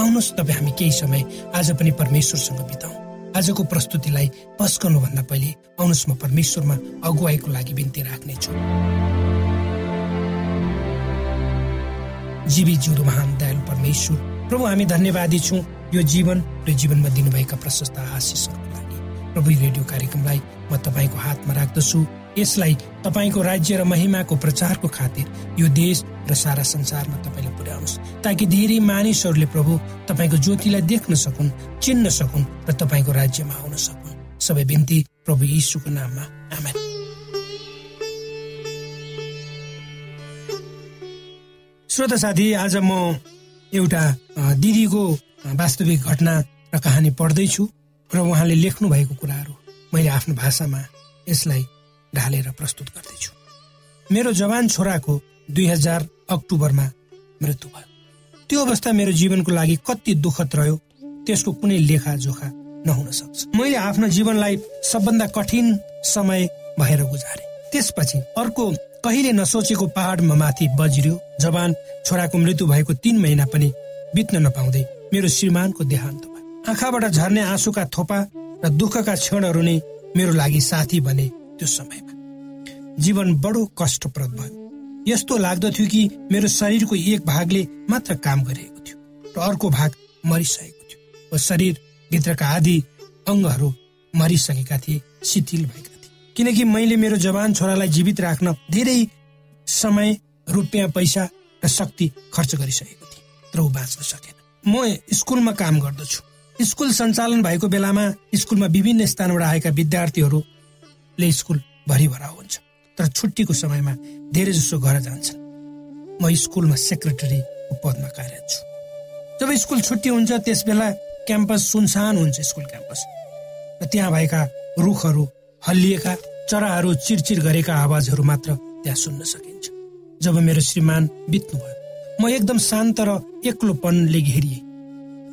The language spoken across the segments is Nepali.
आउनुहोस् तपाईँ हामी केही समय आज पनि परमेश्वरसँग बिताउँ। आजको प्रस्तुतिलाई पस्कनुभन्दा पहिले आउनुहोस् म परमेश्वरमा अगुवाईको लागि बिन्ती राख्नेछु। जीवी जिउँदो महान दयालु परमेश्वर प्रभु हामी धन्यवादी छौँ। यो जीवन र जीवनमा दिनुभएका प्रशस्त आशिषहरूको लागि। प्रभु रेडियो कार्यक्रमलाई म तपाईँको हातमा राख्दछु। यसलाई तपाईँको राज्य र महिमाको प्रचारको खातिर यो देश र सारा संसारमा तपाईँले पुर्याउनुहोस्। ताकि धेरै मानिसहरूले प्रभु तपाईँको ज्योतिलाई देख्न सकुन् चिन्न सकुन् र तपाईँको राज्यमा आउन सकुन्। सबै बिन्ती प्रभु यीशुको नाममा। आमेन। श्रोता साथी आज म एउटा दिदीको वास्तविक घटना र कहानी पढ्दैछु र उहाँले लेख्नु भएको कुराहरू मैले आफ्नो भाषामा यसलाई ढालेर प्रस्तुत गर्दैछु। मेरो जवान छोराको दुई हजार अक्टोबरमा मृत्यु भयो। त्यो अवस्था मेरो जीवनको लागि कति दुःखद रह्यो त्यसको कुनै लेखा जोखा नहुन सक्छ। मैले आफ्नो जीवनलाई सबभन्दा कठिन समय भएर गुजारे। त्यसपछि अर्को कहिले नसोचेको पहाडमा माथि बज्रियो। जवान छोराको मृत्यु भएको तीन महिना पनि बित्न नपाउँदै मेरो श्रीमानको देहान्त भयो। आँखाबाट झर्ने आँसुका थोपा र दुःखका क्षणहरू नै मेरो लागि साथी बने त्यो समयमा जीवन बडो कष्टप्रद भयो। यस्तो लाग्दथ्यो कि मेरो शरीरको एक भागले मात्र काम गरिएको थियो र अर्को भाग मरिसकेको थियो। र शरीरभित्रका आदि अङ्गहरू मरिसकेका थिए शिथिल भएका थिए। किनकि मैले मेरो जवान छोरालाई जीवित राख्न धेरै समय रुपियाँ पैसा र शक्ति खर्च गरिसकेको थिएँ तर ऊ बाँच्न सकेन। म स्कुलमा काम गर्दछु। स्कुल सञ्चालन भएको बेलामा स्कुलमा विभिन्न स्थानबाट आएका विद्यार्थीहरूले स्कुल भरिभरा हुन्छ तर छुट्टीको समयमा धेरै जसो घर जान्छन्। म स्कुलमा सेक्रेटरीको पदमा कार्यरत छु। जब स्कुल छुट्टी हुन्छ त्यस बेला क्याम्पस सुनसान हुन्छ स्कुल क्याम्पस। र त्यहाँ भएका रुखहरू हल्लिएका चराहरू चिरचिर गरेका आवाजहरू मात्र त्यहाँ सुन्न सकिन्छ। जब मेरो श्रीमान बित्नुभयो म एकदम शान्त र एक्लोपनले घेरिए।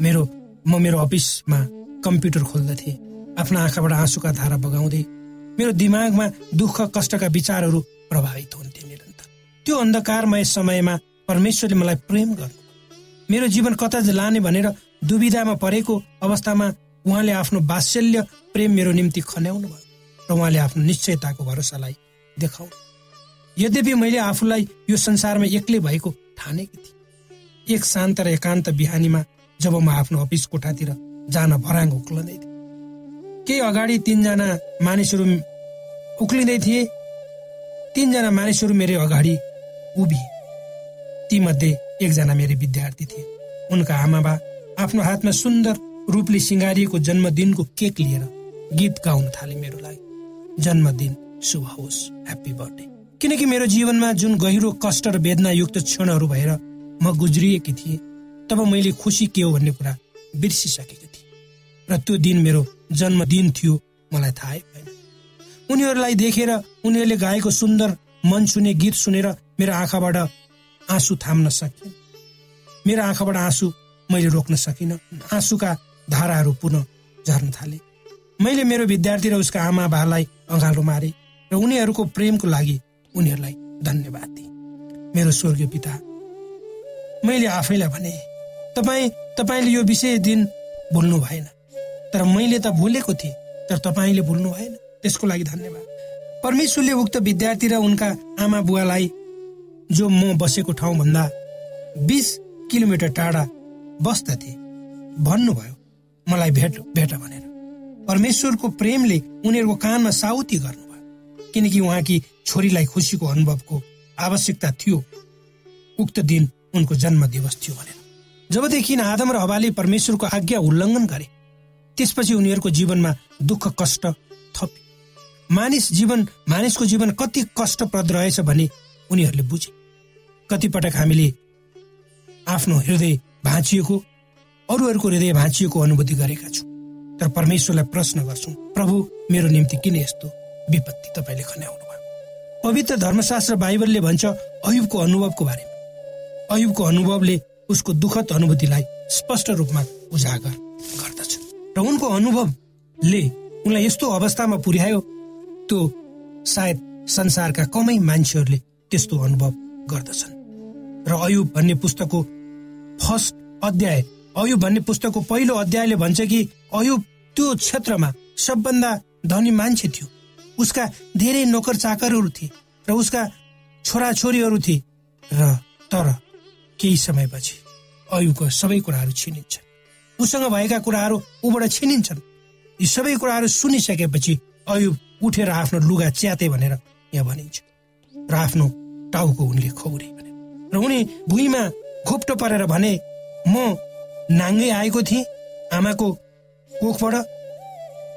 मेरो म मेरो अफिसमा कम्प्युटर खोल्दथे आफ्ना आँखाबाट आँसुका धारा बगाउँदै मेरो दिमागमा दुःख कष्टका विचारहरू प्रभावित हुन्थे निरन्तर। त्यो अन्धकारमय समयमा परमेश्वरले मलाई प्रेम गर्नु मेरो जीवन कता लाने भनेर दुविधामा परेको अवस्थामा उहाँले आफ्नो वात्सल्य प्रेम मेरो निम्ति खन्याउनु भयो र उहाँले आफ्नो निश्चयताको भरोसालाई देखाउनु यद्यपि मैले आफूलाई यो संसारमा एक्लै भएको ठानेकी थिएँ। एक शान्त र एकान्त बिहानीमा जब म आफ्नो अफिस कोठातिर जान भराङ उक्लँदै थिएँ केही अगाडि तिनजना मानिसहरू उक्लिँदै थिए? तिनजना मानिसहरू मेरो अगाडि उभिए। तीमध्ये एकजना मेरो विद्यार्थी थिए। उनका आमा बा आफ्नो हातमा सुन्दर रूपले सिँगारिएको जन्मदिनको केक लिएर गीत गाउन थाले मेरो लागि। जन्मदिन शुभ होस् ह्याप्पी बर्थडे। किनकि मेरो जीवनमा जुन गहिरो कष्ट र वेदनायुक्त क्षणहरू भएर म गुज्रिएकी थिएँ तब मैले खुसी के हो भन्ने कुरा बिर्सिसकेको र त्यो दिन मेरो जन्मदिन थियो मलाई थाहै भएन। उनीहरूलाई देखेर उनीहरूले गाएको सुन्दर मन छुने गीत सुनेर मेरो आँखाबाट आँसु थाम्न सकेन मेरो आँखाबाट आँसु मैले रोक्न सकिनँ। आँसुका धाराहरू पुनः झर्न थाले। मैले मेरो विद्यार्थी र उसका आमा बालाई अँगालो मारे र उनीहरूको प्रेमको लागि उनीहरूलाई धन्यवाद दिए। मेरो स्वर्गीय पिता मैले आफैलाई भने तपाईँ तपाईँले यो विषय दिन भुल्नु भएन। तर मैले त भुलेको थिएँ तर तपाईँले भुल्नु भएन। त्यसको लागि धन्यवाद। परमेश्वरले उक्त विद्यार्थी र उनका आमा बुवालाई जो म बसेको ठाउँभन्दा बिस किलोमिटर टाढा बस्दथे भन्नुभयो मलाई भेट भेट भनेर। परमेश्वरको प्रेमले उनीहरूको कानमा साउती गर्नुभयो किनकि उहाँकी छोरीलाई खुसीको अनुभवको आवश्यकता थियो। उक्त दिन उनको जन्म दिवस थियो भनेर। जबदेखि आदम र हवाले परमेश्वरको आज्ञा उल्लङ्घन गरे त्यसपछि उनीहरूको जीवनमा दुःख कष्ट थपे मानिस जीवन मानिसको जीवन कति कष्टप्रद रहेछ भने उनीहरूले बुझे। कतिपटक हामीले आफ्नो हृदय भाँचिएको अरूहरूको हृदय भाँचिएको अनुभूति गरेका छौँ। तर परमेश्वरलाई प्रश्न गर्छौँ प्रभु मेरो निम्ति किन यस्तो विपत्ति तपाईँले खन्याउनु भयो? पवित्र धर्मशास्त्र बाइबलले भन्छ अयुबको अनुभवको बारेमा। अयुबको अनुभवले उसको दुःखद अनुभूतिलाई स्पष्ट रूपमा उजागर गर्दछ। उनको अनुभवले उनलाई यस्तो अवस्थामा पुर्यायो त्यो सायद संसारका कमै मान्छेहरूले त्यस्तो अनुभव गर्दछन्। र अयुब भन्ने पुस्तकको फर्स्ट अध्याय अयुब भन्ने पुस्तकको पहिलो अध्यायले भन्छ कि अयुब त्यो क्षेत्रमा सबभन्दा धनी मान्छे थियो। उसका धेरै नोकर चाकरहरू थिए र उसका छोराछोरीहरू थिए। र तर केही समयपछि अयुको सबै कुराहरू छिनिन्छन्। उसँग भएका कुराहरू ऊबाट छिनिन्छन्। यी सबै कुराहरू सुनिसकेपछि अयुब उठेर आफ्नो लुगा च्याते भनेर यहाँ भनिन्छ। र आफ्नो टाउको उनले खौरे भने। र उनी भुइँमा घोप्टो परेर भने म नाङ्गै आएको थिएँ आमाको कोखबाट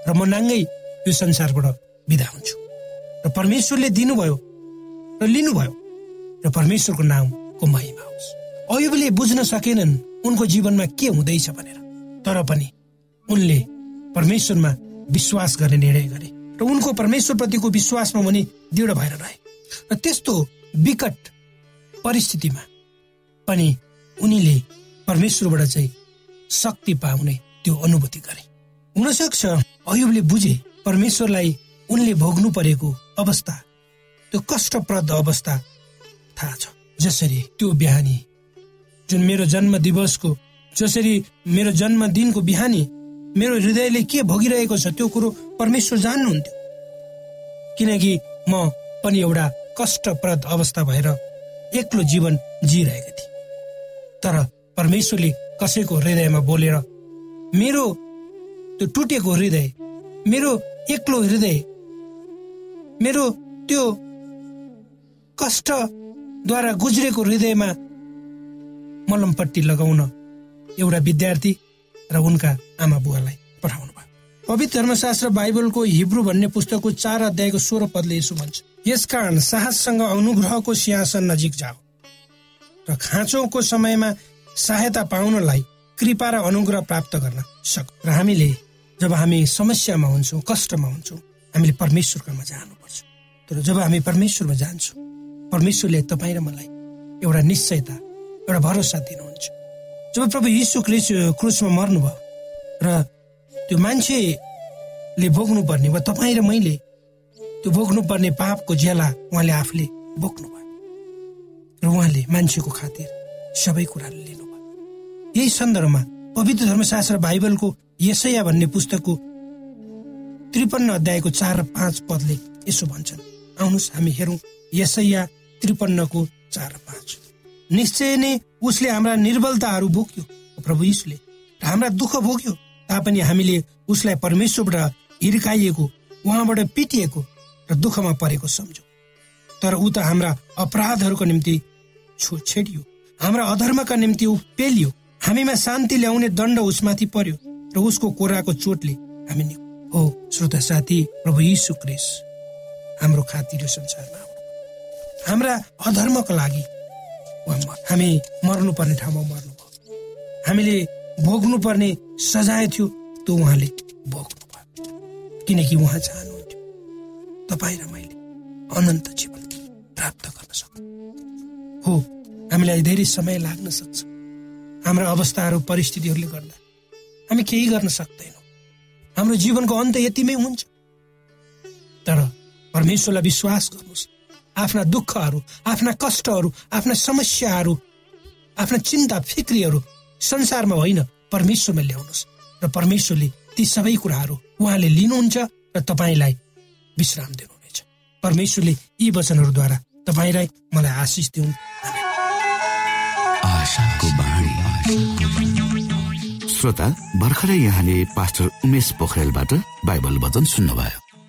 र म नाङ्गै यो संसारबाट बिदा हुन्छु। र परमेश्वरले दिनुभयो र लिनुभयो र परमेश्वरको नामको महिमा होस्। अयुबले बुझ्न सकेनन् उनको जीवनमा के हुँदैछ भनेर। तर पनि उनले परमेश्वरमा विश्वास गर्ने निर्णय गरे र उनको परमेश्वरप्रतिको विश्वासमा पनि दृढ भएर रहे। र त्यस्तो विकट परिस्थितिमा पनि उनीले परमेश्वरबाट चाहिँ शक्ति पाउने त्यो अनुभूति गरे। हुनसक्छ अयुबले बुझे परमेश्वरलाई उनले भोग्नु परेको अवस्था त्यो कष्टप्रद अवस्था थाहा छ। जसरी त्यो बिहानी जुन मेरो जन्म दिवसको जसरी मेरो जन्मदिनको बिहानी मेरो हृदयले के भोगिरहेको छ त्यो कुरो परमेश्वर जान्नुहुन्थ्यो। किनकि म पनि एउटा कष्टप्रद अवस्था भएर एक्लो जीवन जिइरहेको थिएँ। तर परमेश्वरले कसैको हृदयमा बोलेर मेरो त्यो टुटेको हृदय मेरो एक्लो हृदय मेरो त्यो कष्टद्वारा गुज्रेको हृदयमा मलमपट्टि लगाउन एउटा विद्यार्थी र उनका आमा बुवालाई पठाउनु भयो। पवित्र धर्मशास्त्र बाइबलको हिब्रू भन्ने पुस्तकको चार अध्यायको सोह्र पदले यसो भन्छ यसकारण साहससँग अनुग्रहको सिंहासन नजिक जाओ र खाँचोको समयमा सहायता पाउनलाई कृपा र अनुग्रह प्राप्त गर्न सक। र हामीले जब हामी समस्यामा हुन्छौँ कष्टमा हुन्छौँ हामीले परमेश्वरकोमा जानुपर्छ। तर जब हामी परमेश्वरमा जान्छौँ परमेश्वरले तपाईँ र मलाई एउटा निश्चयता एउटा भरोसा दिनुहुन्छ। जब प्रभु यीशु क्रिस क्रुसमा मर्नुभयो र त्यो मान्छेले भोग्नु पर्ने वा तपाईँ र मैले त्यो भोग्नु पर्ने पापको ज्याला उहाँले आफूले बोक्नु भयो र उहाँले मान्छेको खातिर सबै कुराले लिनुभयो। यही सन्दर्भमा पवित्र धर्मशास्त्र बाइबलको यसैया भन्ने पुस्तकको त्रिपन्न अध्यायको चार र पाँच पदले यसो भन्छन्। आउनुहोस् हामी हेरौँ यसैया त्रिपन्नको चार र पाँच। निश्चय नै उसले हाम्रा निर्बलताहरू बोक्यो प्रभु यीशुले हाम्रा दुःख भोग्यो तापनि हामीले उसलाई परमेश्वरबाट हिर्काइएको उहाँबाट पिटिएको र दुःखमा परेको सम्झौ तर ऊ त हाम्रा अपराधहरूको निम्ति छेडियो हाम्रा अधर्मका निम्ति ऊ पेलियो हामीमा शान्ति ल्याउने दण्ड उसमाथि पर्यो र उसको कोराको चोटले हामी हो। श्रोता साथी प्रभु यीशु क्रिस हाम्रो खातिर संसारमा हाम्रा अधर्मको लागि हामी मर्नु पर्ने ठाउँमा मर्नु भयो हामीले भोग्नु पर्ने सजाय थियो त्यो उहाँले भोग्नु भयो किनकि उहाँ चाहनुहुन्थ्यो। तपाईँ र मैले अनन्त जीवन प्राप्त गर्न सक्छौँ। हो हामीलाई धेरै समय लाग्न सक्छ। हाम्रा अवस्थाहरू परिस्थितिहरूले गर्दा हामी केही गर्न सक्दैनौँ। हाम्रो जीवनको अन्त यतिमै हुन्छ। तर परमेश्वरलाई विश्वास गर्नुहोस्। आफ्ना दुःखहरू आफ्ना कष्टहरू आफ्ना समस्याहरू आफ्ना चिन्ता फिक्रीहरू संसारमा होइन परमेश्वरमा ल्याउनुहोस्। र परमेश्वरले ती सबै कुराहरू उहाँले लिनुहुन्छ र तपाईँलाई विश्राम दिनुहुनेछ। परमेश्वरले यी वचनहरूद्वारा तपाईँलाई मलाई आशिष दिउन्। श्रोता भर्खरै यहाँले पास्टर उमेश पोखरेलबाट बाइबल वचन सुन्नुभयो।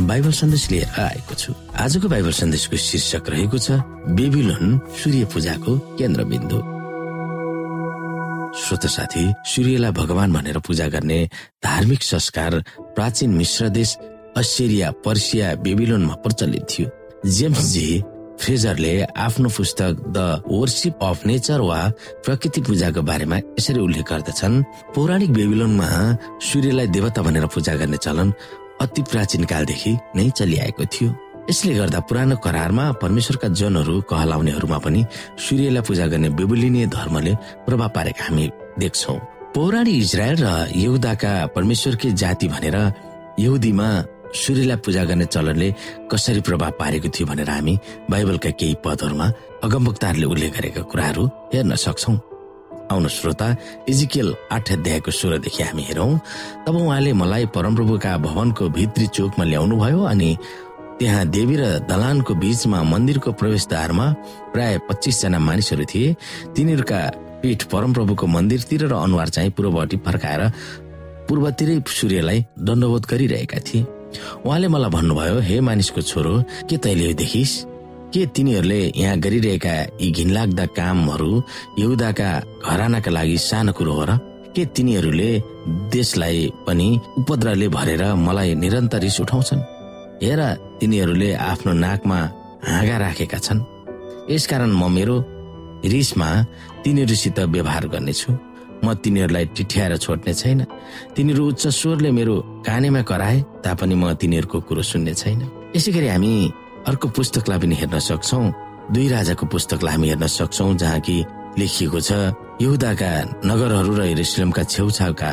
बाइबल सन्देश लिएर आएको छु। आजको बाइबल सन्देशको शीर्षक रहेको छ बेबिलोन सूर्य पूजाको केन्द्रबिन्दु। श्रोत साथी सूर्यलाई भगवान भनेर पूजा गर्ने धार्मिक संस्कार प्राचीन मिश्र देश अस्ट्रेलिया पर्सिया बेबिलोनमा प्रचलित थियो। जेम्स जी फ्रेजरले आफ्नो पुस्तक द वर्सिप अफ नेचर वा प्रकृति पूजाको बारेमा यसरी उल्लेख गर्दछन् पौराणिक बेबिलोनमा सूर्यलाई देवता भनेर पूजा गर्ने चलन अति प्राचीन कालदेखि नै चलिआएको थियो। यसले गर्दा पुरानो करारमा परमेश्वरका जनहरू कहलाउनेहरूमा पनि सूर्यलाई पूजा गर्ने बेबुलिनीय धर्मले प्रभाव पारेका हामी देख्छौ। पौराणिक इजरायल र यहुदाका परमेश्वरकै जाति भनेर यहुदीमा सूर्यलाई पूजा गर्ने चलनले कसरी प्रभाव पारेको थियो भनेर हामी बाइबलका केही पदहरूमा अगमभक्ताहरूले उल्लेख गरेका कुराहरू हेर्न सक्छौं। आउनु श्रोता इजिकेल आठ अध्यायको सोह्रदेखि हामी हेरौँ तब उहाँले मलाई परमप्रभुका भवनको भित्री चोकमा ल्याउनु भयो अनि त्यहाँ देवी र दलानको बीचमा मन्दिरको प्रवेशद्वारमा प्राय पच्चिसजना मानिसहरू थिए। तिनीहरूका पीठ परमप्रभुको मन्दिरतिर र अनुहार चाहिँ पूर्वपट्टि फर्काएर पूर्वतिरै सूर्यलाई दण्डवोध गरिरहेका थिए। उहाँले मलाई भन्नुभयो हे मानिसको छोरो के तैले देखिस? के तिनीहरूले यहाँ गरिरहेका यी घिनलाग्दा कामहरू यहुदाका घरानाका लागि सानो कुरो हो र के तिनीहरूले देशलाई पनि उपद्रवले भरेर मलाई निरन्तर रिस उठाउँछन्? हेर तिनीहरूले आफ्नो नाकमा हाँगा राखेका छन्। यसकारण म मेरो रिसमा तिनीहरूसित व्यवहार गर्नेछु। म तिनीहरूलाई टिठ्याएर छोड्ने छैन। तिनीहरू उच्च स्वरले मेरो कानेमा कराए तापनि म तिनीहरूको कुरो सुन्ने छैन। यसै गरी हामी अर्को पुस्तकलाई पनि हेर्न सक्छौ। दुई राजाको पुस्तकलाई हामी हेर्न सक्छौ जहाँ कि लेखिएको छ यहुदाका नगरहरू र हिरेसलमका छेउछाउका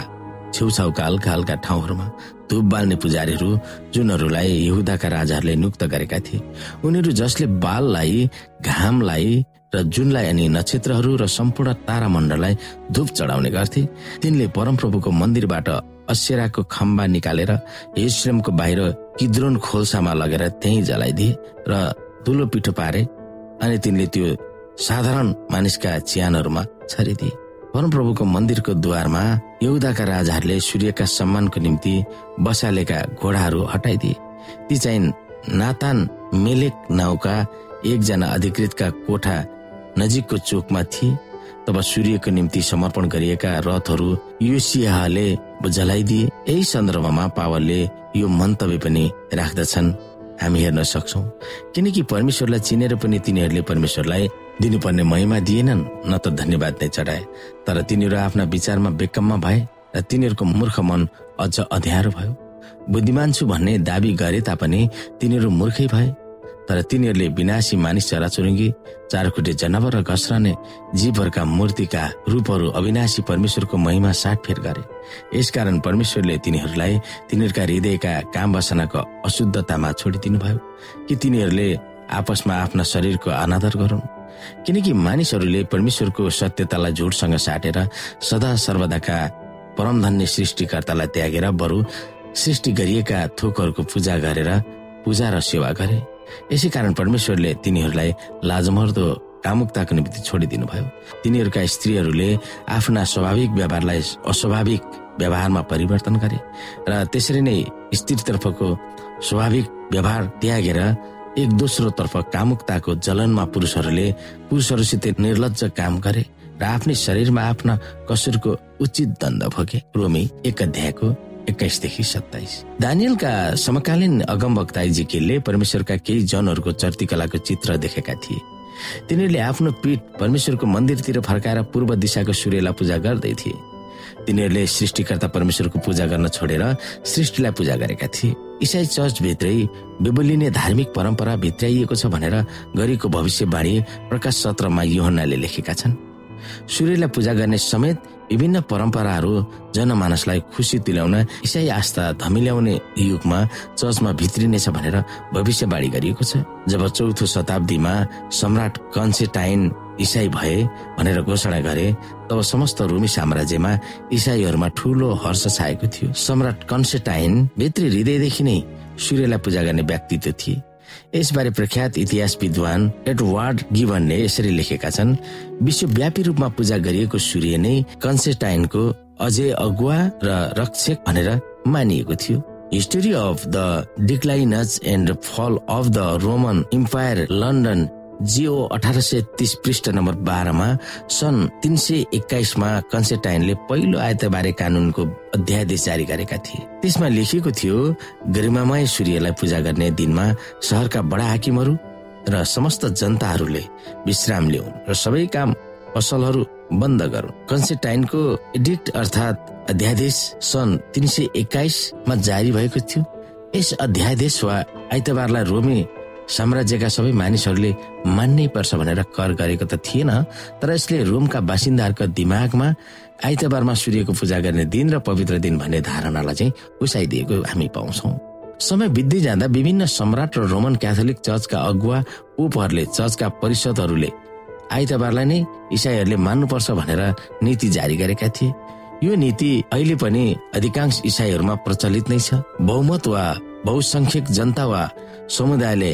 छेउछाउका हल्का हल्का ठाउँहरूमा धुप बाल्ने पुजारीहरू जुनहरूलाई यहुदाका राजाहरूले नियुक्त गरेका थिए। उनीहरू जसले बाललाई घामलाई र जुनलाई अनि नक्षत्रहरू र सम्पूर्ण तारामण्डललाई धुप चढाउने गर्थे तिनले परमप्रभुको मन्दिरबाट असेराको खम्बा निकालेर इस्लामको बाहिर किद्रोन खोल्सामा लगेर त्यही जलाइदिए र धुलो पिठो पारे अनि तिनले त्यो साधारण मानिसका चियानहरूमा छरिदिए। परमप्रभुको मन्दिरको द्वारमा यहुदाका राजाहरूले सूर्यका सम्मानको निम्ति बसालेका घोडाहरू हटाइदिए। ती चाहिँ नातान मेलेक नाउँका एकजना अधिकृतका कोठा नजिकको चोकमा थिए। तब सूर्यको निम्ति समर्पण गरिएका रथहरू युसियाले जलाइदिए। यही सन्दर्भमा पावलले यो मन्तव्य पनि राख्दछन्। हामी हेर्न सक्छौ किनकि परमेश्वरलाई चिनेर पनि तिनीहरूले परमेश्वरलाई दिनुपर्ने महिमा दिएनन्। न त धन्यवाद नै चढाए तर तिनीहरू आफ्ना विचारमा बेकममा भए र तिनीहरूको मूर्ख मन अझ अध्यारो भयो। बुद्धिमान छु भन्ने दावी गरे तापनि तिनीहरू मूर्खै भए। तर तिनीहरूले विनाशी मानिस चराचुरुङ्गी चारखुट्टे जनावर र घस्रने जीवहरूका मूर्तिका रूपहरू अविनाशी परमेश्वरको महिमा साटफेर गरे। यसकारण परमेश्वरले तिनीहरूलाई तिनीहरूका हृदयका काम बसनाको अशुद्धतामा छोडिदिनु भयो कि तिनीहरूले आपसमा आफ्ना शरीरको अनादर गरून्। किनकि मानिसहरूले परमेश्वरको सत्यतालाई झुटसँग साटेर सदा सर्वदाका परमधन्य सृष्टिकर्तालाई त्यागेर बरु सृष्टि गरिएका थोकहरूको पूजा गरेर पूजा र सेवा गरे। यसै कारण परमेश्वरले तिनीहरूलाई लाजमर्दो कामुकताको निम्ति छोडिदिनु भयो तिनीहरूका स्त्रीहरूले आफ्ना स्वाभाविक व्यवहारलाई अस्वाभाविक व्यवहारमा परिवर्तन गरे र त्यसरी नै स्त्रीतर्फको स्वाभाविक व्यवहार त्यागेर एक दोस्रो तर्फ कामुकताको जलनमा पुरुषहरूले पुरुषहरूसित निर्लज काम गरे र आफ्नै शरीरमा आफ्ना कसुरको उचित दण्ड भोगे। रोमी एक अध्यायको एक्काइसदेखि सत्ताइस। दानियलका समकालीन अगमवक्ता इजिकेलले परमेश्वरका केही जनहरूको चर्तीकलाको चित्र देखेका थिए। तिनीहरूले आफ्नो पीठ परमेश्वरको मन्दिरतिर फर्काएर पूर्व दिशाको सूर्यलाई पूजा गर्दै थिए। तिनीहरूले सृष्टिकर्ता परमेश्वरको पूजा गर्न छोडेर सृष्टिलाई पूजा गरेका थिए। इसाई चर्चभित्रै बेबलिने धार्मिक परम्परा भित्राइएको छ भनेर गरेको भविष्यवाणी प्रकाश सत्रमा योहन्नाले लेखेका छन्। सूर्यलाई पूजा गर्ने समेत विभिन्न परम्पराहरू जनमानसलाई खुसी दिलाउन इसाई आस्था धमिल्याउने युगमा चर्चमा भित्रिनेछ भनेर भविष्यवाणी गरिएको छ। जब चौथो शताब्दीमा सम्राट कन्सेटाइन इसाई भए भनेर घोषणा गरे तब समस्त रोमी साम्राज्यमा इसाईहरूमा ठूलो हर्ष छाएको थियो। सम्राट कन्सेटाइन भित्री हृदयदेखि नै सूर्यलाई पूजा गर्ने व्यक्तित्व थिए। यसबारे प्रख्यात इतिहास विद्वान एडवार्ड गिभनले यसरी लेखेका छन् विश्वव्यापी रूपमा पूजा गरिएको सूर्य नै कन्सेटाइनको अझै अगुवा र रक्षक भनेर मानिएको थियो। History of the declines and fall of the Roman empire London Jio अठार सय तिस पृष्ठ नम्बर बाह्रमा सन् तिन सय एक्काइसमा कन्सेटाइनले पहिलो आयतबारे कानूनको अध्यादेश जारी गरेका थिए। त्यसमा लेखिएको थियो गरिमामय सूर्यलाई पूजा गर्ने दिनमा सहरका बडा हाकिमहरू र समस्त जनताहरूले विश्राम ल्याउन् र सबै काम पसलहरू बन्द गरून्। कन्सेटाइनको एडिक्ट अर्थात् अध्यादेश सन् तिन सय एक्काइसमा जारी भएको थियो। यस अध्यादेश वा आइतबारलाई रोमी साम्राज्यका सबै मानिसहरूले मान्नै पर्छ भनेर कर गरेको त थिएन तर यसले रोमका बासिन्दाहरूका दिमागमा आइतबारमा सूर्यको पूजा गर्ने दिन र पवित्र दिन भन्ने धारणालाई चाहिँ उसाइदिएको हामी पाउँछौ। समय बित्दै जाँदा विभिन्न सम्राट र रोमन क्याथोलिक चर्चका अगुवा पोपहरूले चर्चका परिषदहरूले आइतबारलाई नै इसाईहरूले मान्नुपर्छ भनेर नीति जारी गरेका थिए। यो नीति अहिले पनि अधिकांश इसाईहरूमा प्रचलित नै छ। बहुमत वा बहुसंख्यक जनता वा समुदायले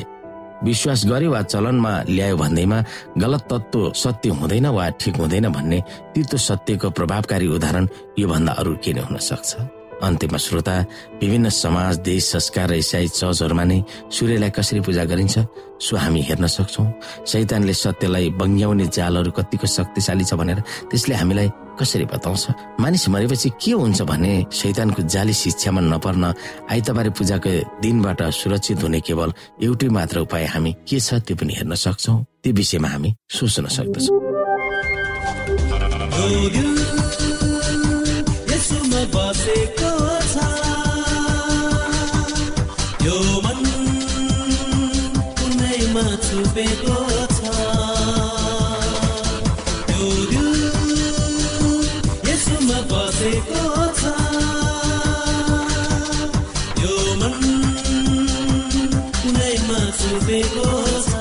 विश्वास गरे वा चलनमा ल्यायो भन्दैमा गलत तत्व सत्य हुँदैन वा ठिक हुँदैन भन्ने तिर्तो सत्यको प्रभावकारी उदाहरण योभन्दा अरू के नै हुन सक्छ? अन्त्यमा श्रोता विभिन्न समाज देश संस्कार र इसाई चर्चहरूमा नै सूर्यलाई कसरी पूजा गरिन्छ सो हामी हेर्न सक्छौ। शैतानले सत्यलाई बङ्ग्याउने जालहरू कतिको शक्तिशाली छ भनेर त्यसले हामीलाई कसरी बताउँछ? मानिस मरेपछि के हुन्छ भने शैतानको जाली शिक्षामा नपर्न आइतबारे पूजाको दिनबाट सुरक्षित हुने केवल एउटै मात्र उपाय हामी के छ त्यो पनि हेर्न सक्छौ। त्यो विषयमा हामी सोच्न सक्दछौँ। बसेको छ। यो मन कुनैमा छुपेको छ। यो दिल यसोमा बसेको छ। यो मन कुनैमा छुपेको छ।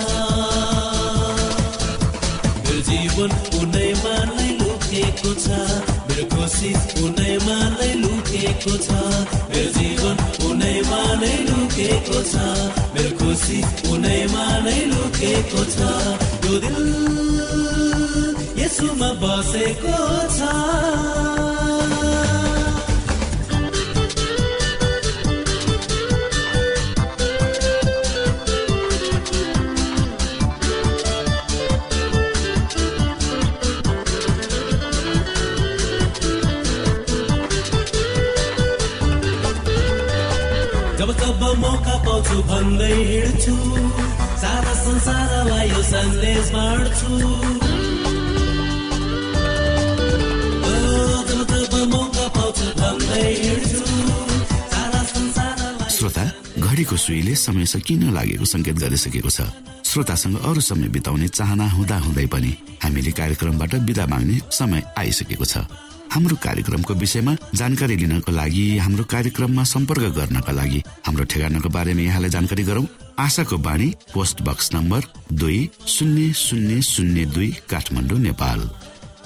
जीवन कुनैमा नै लुकेको छ। मेरो कोसिस लुकेको छ मेरो जीवन उनैमा नै लुकेको छ। मेरो खुसी उनैमा नै लुकेको छ। यो दिल यसोमा बसेको छ। मौका पाउँछु भन्दै हिँड्छु। सारा संसारलाई यो सन्देश बाँड्छु। मौका पाउँछु भन्दै हिँड्छु श्रोता घडीको सुईले समय सकिन लागेको संकेत गरिसकेको छ? श्रोतासँग अरू समय बिताउने चाहना हुँदा हुँदै पनि हामीले कार्यक्रमबाट विदा माग्ने समय आइसकेको छ। हाम्रो कार्यक्रमको विषयमा जानकारी लिनको लागि हाम्रो कार्यक्रममा सम्पर्क गर्नका लागि हाम्रो ठेगानाको बारेमा यहाँलाई जानकारी गरौं। आशाको बाणी पोस्ट बक्स नम्बर दुई शून्य शून्य शून्य दुई काठमाडौँ नेपाल।